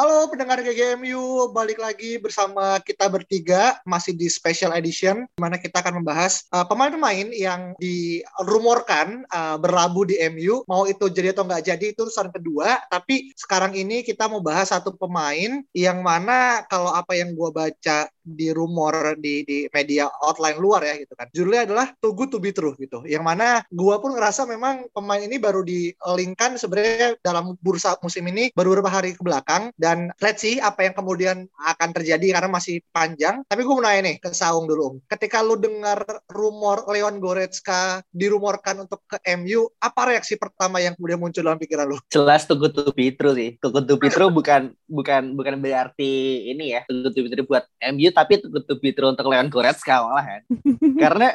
Halo pendengar GGMU, balik lagi bersama kita bertiga masih di special edition di mana kita akan membahas uh, pemain-pemain yang dirumorkan uh, berlabuh di MU mau itu jadi atau nggak jadi itu urusan kedua. Tapi sekarang ini kita mau bahas satu pemain yang mana kalau apa yang gua baca di rumor di di media outline luar ya gitu kan judulnya adalah Too Good to Be True gitu yang mana gua pun ngerasa memang pemain ini baru di-linkkan sebenarnya dalam bursa musim ini baru beberapa hari ke belakang dan let's see apa yang kemudian akan terjadi karena masih panjang. Tapi gue mau nanya nih ke Saung dulu. Ketika lu dengar rumor Leon Goretzka dirumorkan untuk ke MU, apa reaksi pertama yang kemudian muncul dalam pikiran lu? Jelas Too Good to Be True sih. Too Good to Be True bukan bukan bukan berarti ini ya Too Good to Be True buat MU tapi to Be True untuk Leon Goretzka malahan. karena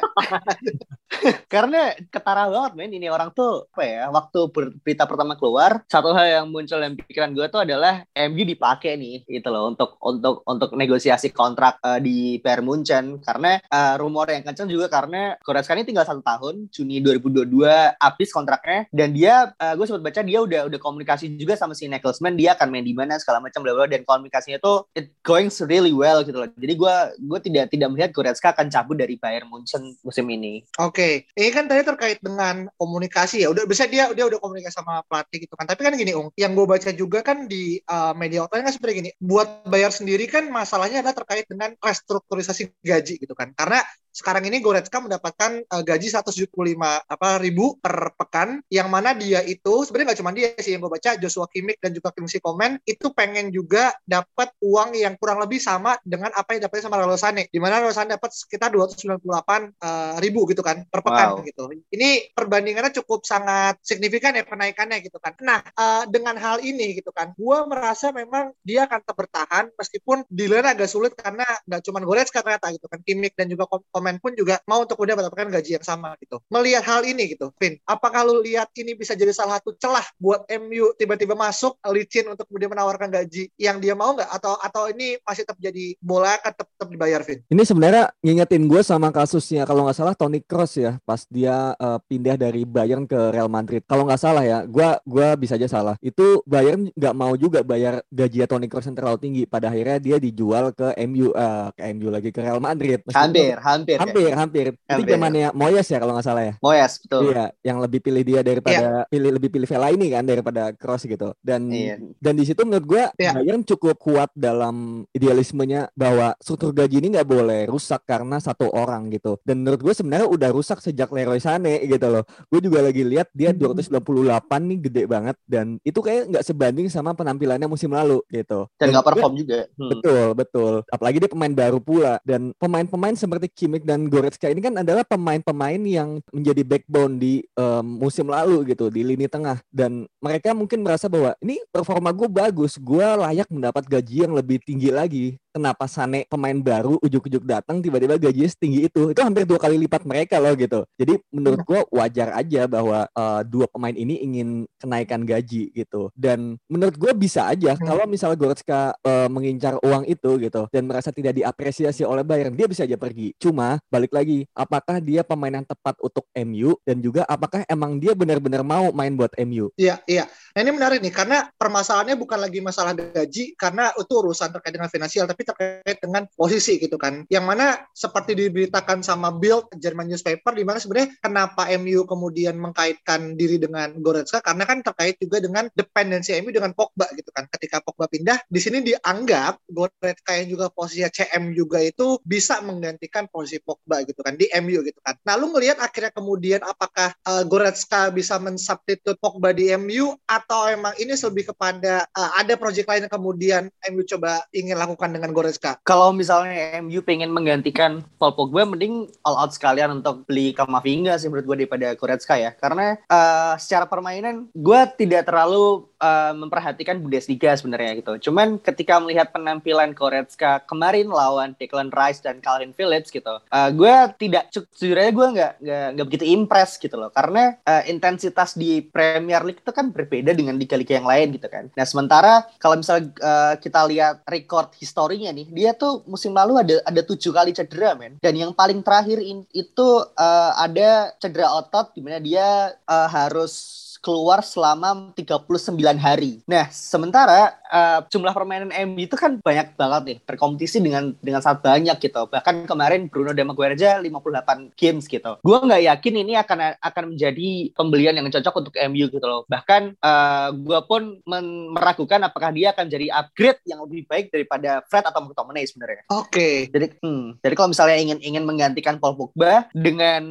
karena ketara banget men. Ini orang tuh apa ya waktu berita pertama keluar satu hal yang muncul dalam pikiran gue tuh adalah MU dipakai nih gitu loh untuk untuk untuk negosiasi kontrak uh, di Bayern Munchen. Karena uh, rumor yang kencang juga karena Goretzka ini tinggal satu tahun Juni 2022 habis kontraknya. Dan dia uh, gue sempat baca dia udah udah komunikasi juga sama si Nagelsmann dia akan main di mana segala macam bla bla dan komunikasinya tuh it going really well gitu loh jadi gue gue tidak tidak melihat Goretzka akan cabut dari Bayern Munchen musim ini Oke, ini kan tadi terkait dengan komunikasi ya. Udah bisa dia dia udah komunikasi sama pelatih gitu kan. Tapi kan gini, Ung, yang gue baca juga kan di uh, media outline kan seperti gini. Buat bayar sendiri kan masalahnya adalah terkait dengan restrukturisasi gaji gitu kan. Karena sekarang ini Goretzka mendapatkan uh, gaji 175 apa ribu per pekan yang mana dia itu sebenarnya nggak cuma dia sih yang gue baca Joshua Kimmich dan juga Kingsley Coman itu pengen juga dapat uang yang kurang lebih sama dengan apa yang dapatnya sama Rosane di mana Rosane dapat sekitar 298 uh, ribu gitu kan per pekan Wow. gitu. Ini perbandingannya cukup sangat signifikan ya kenaikannya gitu kan. Nah uh, dengan hal ini gitu kan gue merasa memang dia akan tetap bertahan meskipun dealernya agak sulit karena nggak cuma Goretzka ternyata gitu kan Kimmich dan juga Kom- Komen pun juga mau untuk kemudian mendapatkan gaji yang sama gitu. Melihat hal ini gitu Vin apakah lu lihat ini bisa jadi salah satu celah buat MU tiba-tiba masuk licin untuk kemudian menawarkan gaji yang dia mau nggak? Atau atau ini masih tetap jadi bola akan tetap, tetap dibayar Vin Ini sebenarnya ngingetin gue sama kasusnya kalau nggak salah Toni Kroos ya pas dia eh, pindah dari Bayern ke Real Madrid. Kalau nggak salah ya, gue gua bisa aja salah. Itu Bayern nggak mau juga bayar gaji Toni Kroos yang terlalu tinggi. Pada akhirnya dia dijual ke MU, eh, ke MU lagi ke Real Madrid. Meskipun- hampir hampir ya. hampir, hampir. Itu Hampir, zamannya Moyes ya kalau nggak salah ya. Moyes betul Iya, yang lebih pilih dia daripada pilih lebih pilih Vela ini kan daripada Cross gitu. Dan Iya. dan di situ menurut gue Iya. Bayern cukup kuat dalam idealismenya bahwa struktur gaji ini nggak boleh rusak karena satu orang gitu. Dan menurut gue sebenarnya udah rusak sejak Leroy Sané gitu loh. Gue juga lagi lihat dia Hmm. 298 nih gede banget dan itu kayak nggak sebanding sama penampilannya musim lalu gitu. dan nggak perform juga Hmm. Betul, betul. Apalagi dia pemain baru pula dan pemain-pemain seperti Kimmich dan Goretzka ini kan adalah pemain-pemain yang menjadi backbone di em, musim lalu gitu di lini tengah dan mereka mungkin merasa bahwa ini performa gue bagus, gue layak mendapat gaji yang lebih tinggi lagi. Kenapa Sane pemain baru ujuk-ujuk datang tiba-tiba gajinya setinggi itu? Itu hampir dua kali lipat mereka loh gitu. Jadi menurut gue wajar aja bahwa eh, dua pemain ini ingin kenaikan gaji gitu. Dan menurut gue bisa aja Hmm. kalau misalnya Goretzka eh, mengincar uang itu gitu dan merasa tidak diapresiasi oleh Bayern, dia bisa aja pergi. Cuma balik lagi, apakah dia pemain yang tepat untuk MU dan juga apakah emang dia benar-benar mau main buat MU? Iya, iya. Nah ini menarik nih karena permasalahannya bukan lagi masalah gaji karena itu urusan terkait dengan finansial, tapi terkait dengan posisi gitu kan. Yang mana seperti diberitakan sama Bild German newspaper di mana sebenarnya kenapa MU kemudian mengkaitkan diri dengan Goretzka karena kan terkait juga dengan dependensi MU dengan Pogba gitu kan. Ketika Pogba pindah, di sini dianggap Goretzka yang juga posisi CM juga itu bisa menggantikan posisi Pogba gitu kan di MU gitu kan. Nah, lu ngelihat akhirnya kemudian apakah uh, Goretzka bisa mensubstitute Pogba di MU atau emang ini lebih kepada uh, ada proyek lain yang kemudian MU coba ingin lakukan dengan Goretzka? Kalau misalnya MU pengen menggantikan Paul Pogba, mending all out sekalian untuk beli Kamavinga sih menurut gue daripada Goretzka ya. Karena uh, secara permainan gue tidak terlalu uh, memperhatikan Bundesliga sebenarnya gitu. Cuman ketika melihat penampilan Goretzka kemarin lawan Declan Rice dan Calvin Phillips gitu, uh, gue tidak sejujurnya gue nggak nggak begitu impress gitu loh. Karena uh, intensitas di Premier League itu kan berbeda dengan liga-liga yang lain gitu kan. Nah sementara kalau misalnya uh, kita lihat record historinya nih, dia tuh musim lalu ada ada tujuh kali cedera men. Dan yang paling terakhir in, itu uh, ada cedera otot di mana dia uh, harus keluar selama 39 hari. Nah, sementara uh, jumlah permainan MU itu kan banyak banget nih, berkompetisi dengan dengan sangat banyak gitu. Bahkan kemarin Bruno dan Maguire aja 58 games gitu. Gue nggak yakin ini akan akan menjadi pembelian yang cocok untuk MU gitu loh. Bahkan uh, gue pun meragukan apakah dia akan jadi upgrade yang lebih baik daripada Fred atau McTominay sebenarnya. Oke. Okay. Jadi, hmm, jadi kalau misalnya ingin ingin menggantikan Paul Pogba dengan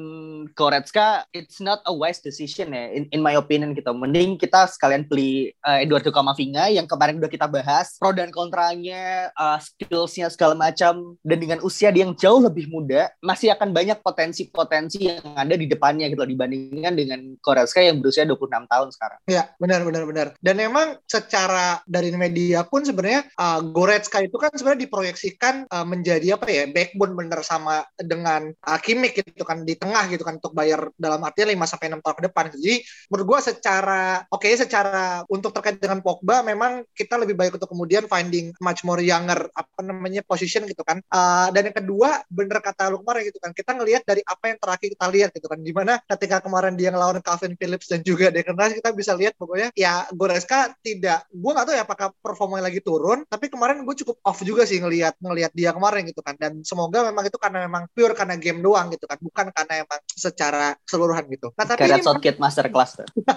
Goretzka, it's not a wise decision ya, in, in my opinion gitu. Mending kita sekalian beli uh, Eduardo Camavinga yang kemarin udah kita bahas pro dan kontranya, uh, skillsnya segala macam, dan dengan usia dia yang jauh lebih muda, masih akan banyak potensi-potensi yang ada di depannya gitu dibandingkan dengan Goretzka yang berusia 26 tahun sekarang. Ya, benar benar benar. Dan memang secara dari media pun sebenarnya uh, Goretzka itu kan sebenarnya diproyeksikan uh, menjadi apa ya backbone bener sama dengan uh, Kimmich gitu kan di tengah gitu kan untuk bayar dalam artian 5 sampai 6 tahun ke depan. Jadi menurut gue secara oke okay, secara untuk terkait dengan Pogba memang kita lebih baik untuk kemudian finding much more younger apa namanya position gitu kan. Uh, dan yang kedua bener kata lu kemarin gitu kan kita ngelihat dari apa yang terakhir kita lihat gitu kan di mana ketika kemarin dia ngelawan Calvin Phillips dan juga Declan Rice kita bisa lihat pokoknya ya Goretzka tidak gue nggak tahu ya apakah performanya lagi turun tapi kemarin gue cukup off juga sih ngelihat ngelihat dia kemarin gitu kan dan semoga memang itu karena memang pure karena game doang gitu kan bukan karena emang secara keseluruhan gitu. Nah, tapi Karet Southgate Master Class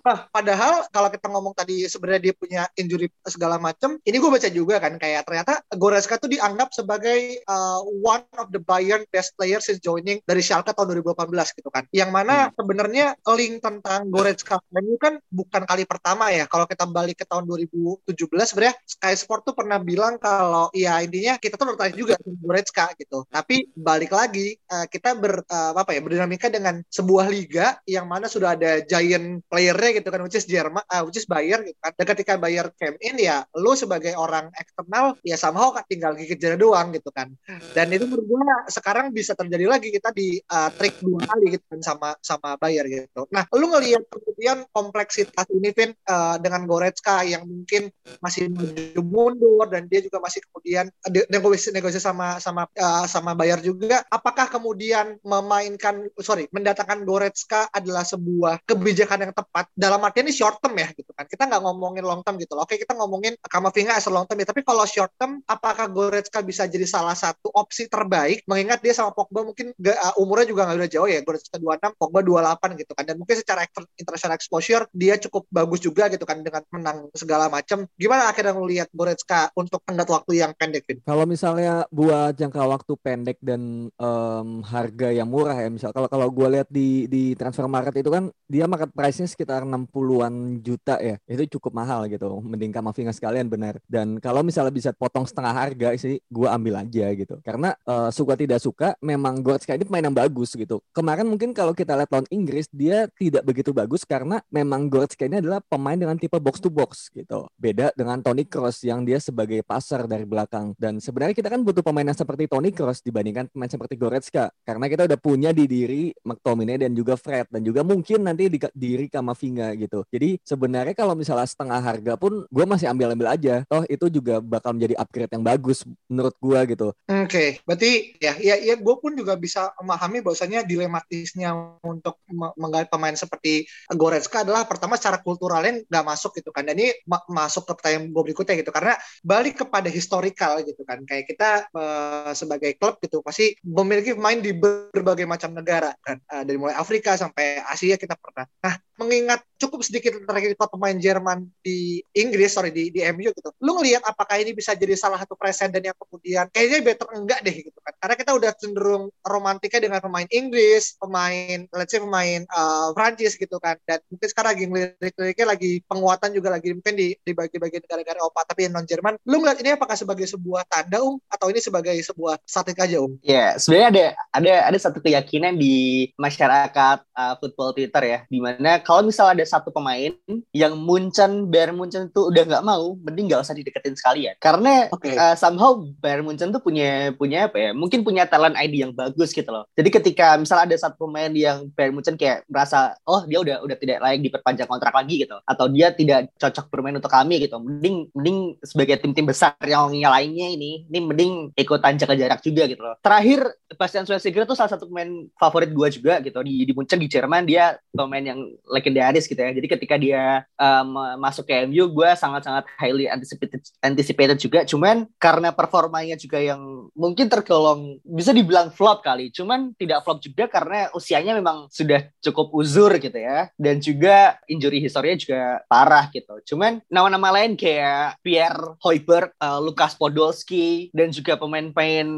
Nah, padahal kalau kita ngomong tadi sebenarnya dia punya injury segala macam, ini gue baca juga kan kayak ternyata Goretzka tuh dianggap sebagai uh, one of the Bayern best players since joining dari Schalke tahun 2018 gitu kan. Yang mana hmm. sebenarnya link tentang Goretzka ini kan bukan kali pertama ya. Kalau kita balik ke tahun 2017 sebenarnya Sky Sport tuh pernah bilang kalau ya intinya kita tuh tertarik juga dengan Goretzka gitu. Tapi balik lagi uh, kita ber uh, apa ya berdinamika dengan sebuah liga yang mana sudah ada giant playernya gitu kan which is Jerman uh, which is Bayern gitu kan. Dan ketika Bayern came in ya lu sebagai orang eksternal ya somehow kan tinggal gigit jari doang gitu kan. Dan itu menurut sekarang bisa terjadi lagi kita di uh, trik dua kali gitu kan sama sama Bayern gitu. Nah lu ngelihat kemudian kompleksitas ini Vin uh, dengan Goretzka yang mungkin masih maju mundur dan dia juga masih kemudian negosiasi negosiasi sama sama uh, sama Bayern juga. Apakah kemudian memainkan sorry mendatangkan Goretzka adalah sebuah kebijakan yang tepat dalam artian ini short term ya gitu kan. Kita nggak ngomongin long term gitu loh. Oke, kita ngomongin Kamavinga as long term ya. Tapi kalau short term, apakah Goretzka bisa jadi salah satu opsi terbaik? Mengingat dia sama Pogba mungkin gak, uh, umurnya juga nggak udah jauh ya. Goretzka 26, Pogba 28 gitu kan. Dan mungkin secara international exposure dia cukup bagus juga gitu kan dengan menang segala macam. Gimana akhirnya ngelihat Goretzka untuk tenggat waktu yang pendek, Vin? Kalau misalnya buat jangka waktu pendek dan um, harga yang murah ya, misal kalau kalau gue lihat di di transfer market itu kan dia market price-nya sekitar 60-an juta ya. Itu cukup mahal gitu. Mending Kamavinga sekalian benar. Dan kalau misalnya bisa potong setengah harga sih gue ambil aja gitu. Karena uh, suka tidak suka memang Goretzka ini pemain yang bagus gitu. Kemarin mungkin kalau kita lihat lawan Inggris dia tidak begitu bagus karena memang Goretzka ini adalah pemain dengan tipe box to box gitu. Beda dengan Toni Kroos yang dia sebagai passer dari belakang. Dan sebenarnya kita kan butuh pemain yang seperti Toni Kroos dibandingkan pemain seperti Goretzka. Karena kita udah punya di diri McTominay dan juga Fred. Dan juga mungkin nanti di diri Kamavinga gitu. Jadi sebenarnya kalau misalnya setengah harga pun gue masih ambil-ambil aja. Toh itu juga bakal menjadi upgrade yang bagus menurut gue gitu. Oke, okay. berarti ya ya ya gue pun juga bisa memahami bahwasanya dilematisnya untuk menggali pemain seperti Goretzka adalah pertama secara kulturalnya nggak masuk gitu kan. Dan ini ma masuk ke pertanyaan gue berikutnya gitu karena balik kepada historikal gitu kan. Kayak kita uh, sebagai klub gitu pasti memiliki pemain di berbagai macam negara kan. Uh, dari mulai Afrika sampai Asia kita pernah. Nah, mengingat cukup sedikit terakhir pemain Jerman di Inggris, sorry di, di MU gitu. Lu ngelihat apakah ini bisa jadi salah satu presiden yang kemudian kayaknya better enggak deh gitu kan. Karena kita udah cenderung romantika dengan pemain Inggris, pemain let's say pemain uh, Prancis gitu kan. Dan mungkin sekarang lagi ngelirik-liriknya lagi penguatan juga lagi mungkin di di bagi-bagi negara-negara Eropa tapi non Jerman. Lu ngeliat ini apakah sebagai sebuah tanda um atau ini sebagai sebuah statik aja um? Ya, yeah, sebenarnya ada ada ada satu keyakinan di masyarakat uh, football Twitter ya, di mana kalau misalnya ada satu pemain yang Munchen, Bayern Munchen tuh udah nggak mau, mending nggak usah dideketin sekalian. Karena okay. uh, somehow Bayern Munchen tuh punya punya apa ya? Mungkin punya talent ID yang bagus gitu loh. Jadi ketika misalnya ada satu pemain yang Bayern Munchen kayak merasa oh dia udah udah tidak layak diperpanjang kontrak lagi gitu, atau dia tidak cocok bermain untuk kami gitu, mending mending sebagai tim-tim besar yang lainnya ini, ini mending ikutan jaga jarak juga gitu loh. Terakhir Bastian Schweinsteiger tuh salah satu pemain favorit gue juga gitu di di Munchen di Jerman dia pemain yang legendaris gitu ya. Jadi ketika dia um, masuk ke MU, gue sangat-sangat highly anticipated, anticipated juga. Cuman karena performanya juga yang mungkin tergolong bisa dibilang flop kali. Cuman tidak flop juga karena usianya memang sudah cukup uzur gitu ya. Dan juga injury historinya juga parah gitu. Cuman nama-nama lain kayak Pierre Hoiberg, uh, Lukas Podolski, dan juga pemain-pemain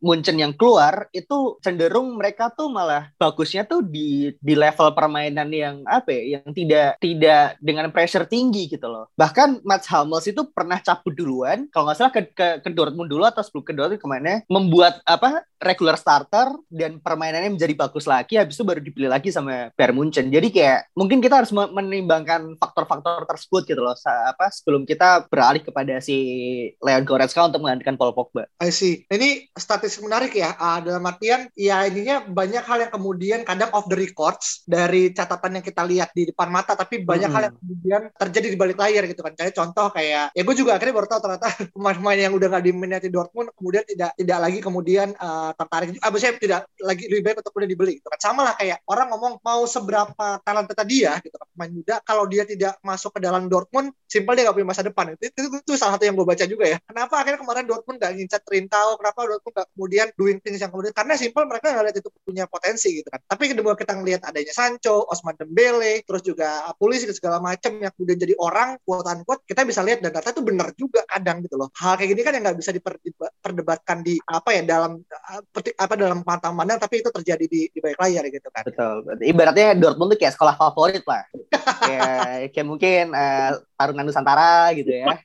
Munchen yang keluar, itu cenderung mereka tuh malah bagusnya tuh di di level permainan yang apa ya, yang tidak tidak dengan pressure tinggi gitu loh. Bahkan Mats Hummels itu pernah cabut duluan, kalau nggak salah ke, ke, ke Dortmund dulu atau sebelum ke Dortmund ke mana, membuat apa regular starter dan permainannya menjadi bagus lagi, habis itu baru dipilih lagi sama Bayern Munchen. Jadi kayak mungkin kita harus menimbangkan faktor-faktor tersebut gitu loh, apa sebelum kita beralih kepada si Leon Goretzka untuk menggantikan Paul Pogba. I see. Ini statistik menarik ya, uh, dalam artian ya ininya banyak hal yang kemudian kadang off the records dari catatan yang kita lihat di depan mata tapi banyak hmm. hal yang kemudian terjadi di balik layar gitu kan kayak contoh kayak ya gue juga akhirnya baru tahu ternyata pemain-pemain yang udah gak diminati Dortmund kemudian tidak tidak lagi kemudian uh, tertarik. Ah saya tidak lagi lebih baik untuk kemudian dibeli gitu kan. Sama lah kayak orang ngomong mau seberapa talenta dia gitu kan. Pemain muda kalau dia tidak masuk ke dalam Dortmund simpel dia gak punya masa depan. Itu, itu, itu, itu salah satu yang gue baca juga ya. Kenapa akhirnya kemarin Dortmund gak ngincat Trintau kenapa Dortmund gak kemudian doing things yang kemudian? Karena simpel mereka nggak lihat itu punya potensi gitu kan. Tapi kedua kita ngelihat adanya Sancho Osman Dembele terus juga polisi dan segala macam yang kemudian jadi orang quote unquote kita bisa lihat dan data itu benar juga kadang gitu loh. Hal kayak gini kan yang nggak bisa diperdebatkan di apa ya dalam apa dalam pantang pandang tapi itu terjadi di, di balik layar gitu kan. Betul. Ibaratnya Dortmund tuh kayak sekolah favorit lah. Kayak, kayak mungkin uh, tarungan Nusantara gitu ya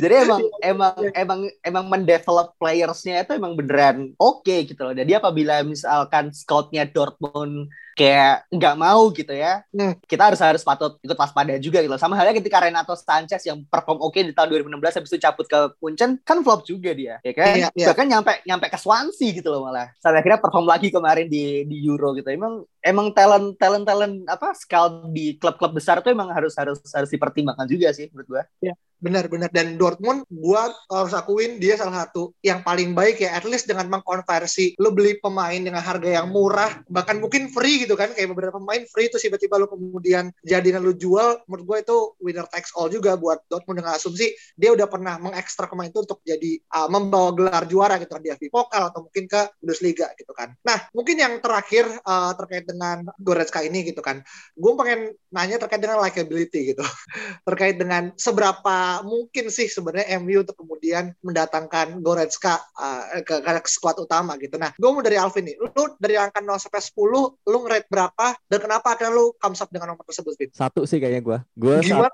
Jadi emang emang emang emang mendevelop playersnya itu emang beneran oke okay gitu loh. Jadi apabila misalkan scoutnya Dortmund kayak nggak mau gitu ya hmm. kita harus harus patut ikut waspada juga gitu sama halnya ketika Renato Sanchez yang perform oke okay di tahun 2016 habis itu cabut ke Munchen kan flop juga dia ya kan iya, iya. bahkan nyampe nyampe ke Swansea gitu loh malah sampai akhirnya perform lagi kemarin di di Euro gitu emang emang talent talent talent apa scout di klub-klub besar tuh emang harus harus harus dipertimbangkan juga sih menurut gua. Ya benar-benar dan Dortmund gua harus akuin dia salah satu yang paling baik ya at least dengan mengkonversi. Lo beli pemain dengan harga yang murah bahkan mungkin free gitu kan kayak beberapa pemain free itu tiba-tiba lo kemudian jadinya lo jual menurut gue itu winner takes all juga buat Dortmund dengan asumsi dia udah pernah mengekstrak pemain itu untuk jadi uh, membawa gelar juara gitu kan di AFC Pokal atau mungkin ke Bundesliga gitu kan. Nah mungkin yang terakhir uh, terkait dengan Goretzka ini gitu kan. Gue pengen nanya terkait dengan likability gitu. Terkait dengan seberapa mungkin sih sebenarnya MU untuk kemudian mendatangkan Goretzka uh, ke, ke skuad utama gitu. Nah, gue mau dari Alvin nih. Lu dari angka 0 sampai 10, lu ngerate berapa dan kenapa akhirnya lu comes up dengan nomor tersebut, Vin? Satu sih kayaknya gue. Gue Gimana?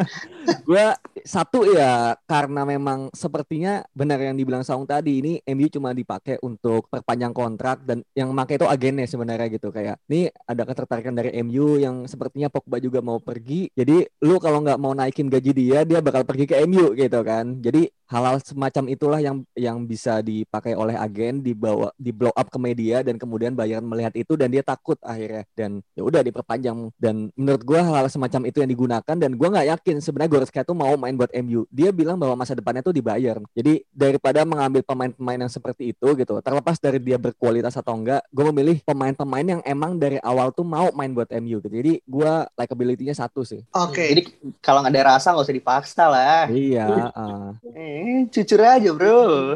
gue satu ya karena memang sepertinya benar yang dibilang Saung tadi ini MU cuma dipakai untuk perpanjang kontrak dan yang pakai itu agennya sebenarnya gitu kayak ini ada ketertarikan dari MU yang sepertinya Pogba juga mau pergi jadi lu kalau nggak mau naikin gaji dia dia bakal pergi ke MU gitu kan. Jadi hal-hal semacam itulah yang yang bisa dipakai oleh agen dibawa di blow up ke media dan kemudian Bayern melihat itu dan dia takut akhirnya dan ya udah diperpanjang dan menurut gue hal-hal semacam itu yang digunakan dan gue nggak yakin sebenarnya Goretzka itu mau main buat MU dia bilang bahwa masa depannya tuh di Bayern jadi daripada mengambil pemain-pemain yang seperti itu gitu terlepas dari dia berkualitas atau enggak gue memilih pemain-pemain yang emang dari awal tuh mau main buat MU gitu jadi gue likability-nya satu sih Oke. Okay. Jadi kalau nggak ada rasa nggak usah dipaksa lah. iya uh. Eh, jujur aja bro.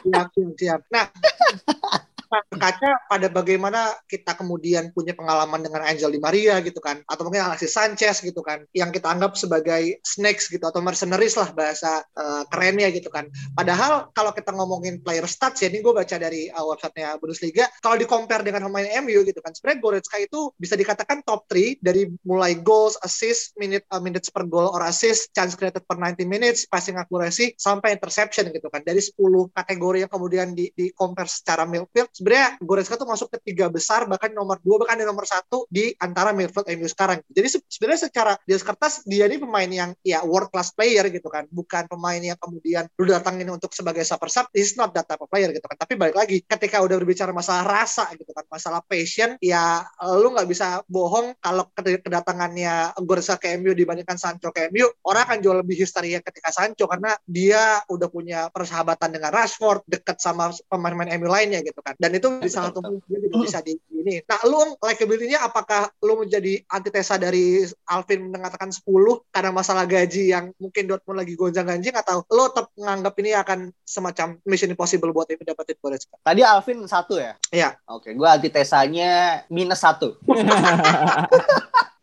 siap, siap, siap. Nah, berkaca pada bagaimana kita kemudian punya pengalaman dengan Angel Di Maria gitu kan. Atau mungkin Alexis Sanchez gitu kan. Yang kita anggap sebagai snakes gitu atau mercenaries lah bahasa uh, kerennya gitu kan. Padahal kalau kita ngomongin player stats ya ini gue baca dari uh, websitenya Bundesliga. Kalau di compare dengan pemain MU gitu kan sebenarnya Goretzka itu bisa dikatakan top 3 dari mulai goals, assist, minute uh, minutes per goal or assist, chance created per 90 minutes, passing accuracy sampai interception gitu kan. Dari 10 kategori yang kemudian di, di compare secara midfield sebenarnya Goretzka tuh masuk ke tiga besar bahkan nomor dua bahkan di nomor satu di antara midfield MU sekarang. Jadi sebenarnya secara di kertas dia ini pemain yang ya world class player gitu kan, bukan pemain yang kemudian lu datangin untuk sebagai super sub, is not that type of player gitu kan. Tapi balik lagi ketika udah berbicara masalah rasa gitu kan, masalah passion ya lu nggak bisa bohong kalau kedatangannya Goretzka ke MU dibandingkan Sancho ke MU, orang akan jauh lebih histeria ketika Sancho karena dia udah punya persahabatan dengan Rashford, deket sama pemain-pemain MU lainnya gitu kan. Dan itu satu juga tidak bisa di ini. Nah, lu likability-nya apakah lu menjadi antitesa dari Alvin mengatakan 10 karena masalah gaji yang mungkin Dortmund lagi gonjang-ganjing atau lu tetap menganggap ini akan semacam mission impossible buat ini dapetin Goretzka? Tadi Alvin satu ya? Iya. Oke, gua antitesanya minus satu.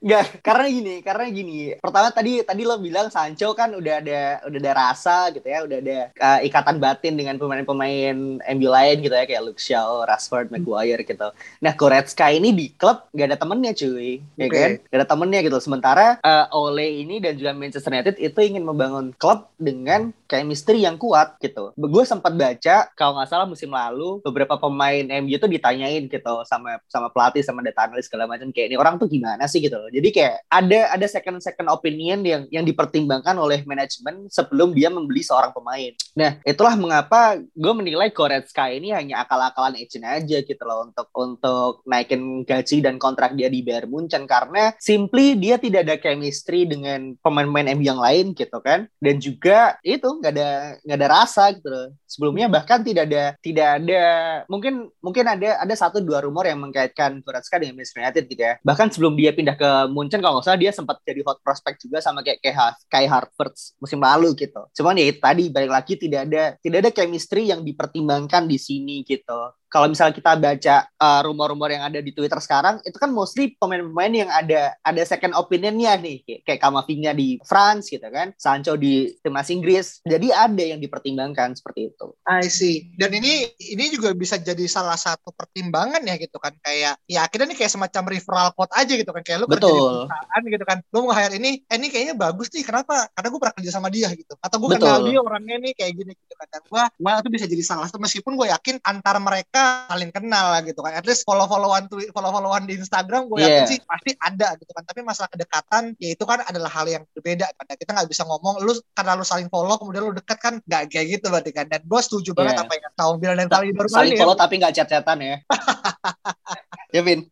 Enggak, karena gini, karena gini. Pertama tadi tadi lo bilang Sancho kan udah ada udah ada rasa gitu ya, udah ada uh, ikatan batin dengan pemain-pemain MU lain gitu ya kayak Luke Shaw, Rashford, Maguire gitu. Nah, Goretzka ini di klub gak ada temennya cuy, ya kan? Gak ada temennya gitu. Sementara uh, Ole ini dan juga Manchester United itu ingin membangun klub dengan chemistry yang kuat gitu. Gue sempat baca kalau nggak salah musim lalu beberapa pemain MU tuh ditanyain gitu sama sama pelatih sama data analis segala macam kayak ini orang tuh gimana sih gitu loh. Jadi kayak ada ada second second opinion yang yang dipertimbangkan oleh manajemen sebelum dia membeli seorang pemain. Nah, itulah mengapa gue menilai Goretzka ini hanya akal-akalan agent aja gitu loh untuk untuk naikin gaji dan kontrak dia di Bayern Munchen karena simply dia tidak ada chemistry dengan pemain-pemain MU yang lain gitu kan. Dan juga itu nggak ada nggak ada rasa gitu loh. Sebelumnya bahkan tidak ada tidak ada mungkin mungkin ada ada satu dua rumor yang mengkaitkan Goretzka dengan Manchester United gitu ya. Bahkan sebelum dia pindah ke Munchen kalau nggak salah dia sempat jadi hot prospect juga sama kayak kayak kayak Harvard musim lalu gitu. Cuman ya tadi balik lagi tidak ada tidak ada chemistry yang dipertimbangkan di sini gitu kalau misalnya kita baca uh, rumor-rumor yang ada di Twitter sekarang itu kan mostly pemain-pemain yang ada ada second opinionnya nih kayak, kayak Kamavinga di France gitu kan Sancho di timnas Inggris. Jadi ada yang dipertimbangkan seperti itu. I see. Dan ini ini juga bisa jadi salah satu pertimbangan ya gitu kan. Kayak ya akhirnya ini kayak semacam referral code aja gitu kan. Kayak lu Betul. kerja di perusahaan gitu kan. Lu mau hire ini eh ini kayaknya bagus nih. Kenapa? Karena gue pernah kerja sama dia gitu. Atau gue kenal dia orangnya nih kayak gini gitu kan. Dan gue gue itu bisa jadi salah satu. Meskipun gue yakin antara mereka saling kenal lah gitu kan. At least follow-followan follow-followan di Instagram gue yakin yeah. sih pasti ada gitu kan. Tapi masalah kedekatan ya itu kan adalah hal yang berbeda kan. Kita nggak bisa ngomong lu karena lu saling follow kemudian lu dekat kan nggak kayak gitu berarti kan. Dan gue setuju yeah. banget apa yang tahun bilang dan kali baru Saling follow ya. tapi nggak chat-chatan ya. ya Vin.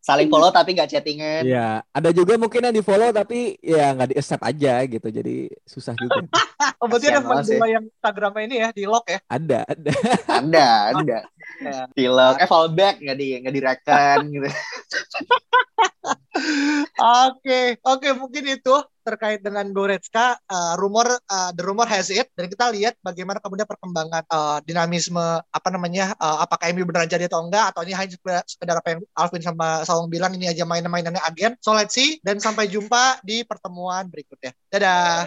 Saling follow tapi nggak chattingan. Ya ada juga mungkin yang di follow tapi ya nggak di accept aja gitu jadi susah juga. Oh berarti ada dua yang Instagramnya ini ya di lock ya? Ada ada. Ada ada. Ya. di lock eh follow back nggak di nggak direkan gitu Oke, oke mungkin itu terkait dengan Goretzka uh, rumor uh, the rumor has it. Dan kita lihat bagaimana kemudian perkembangan uh, dinamisme apa namanya uh, apakah MU beneran jadi atau enggak atau ini hanya sekedar apa yang Alvin sama Sawong bilang ini aja main-mainannya agen. So let's see. Dan sampai jumpa di pertemuan berikutnya. Dadah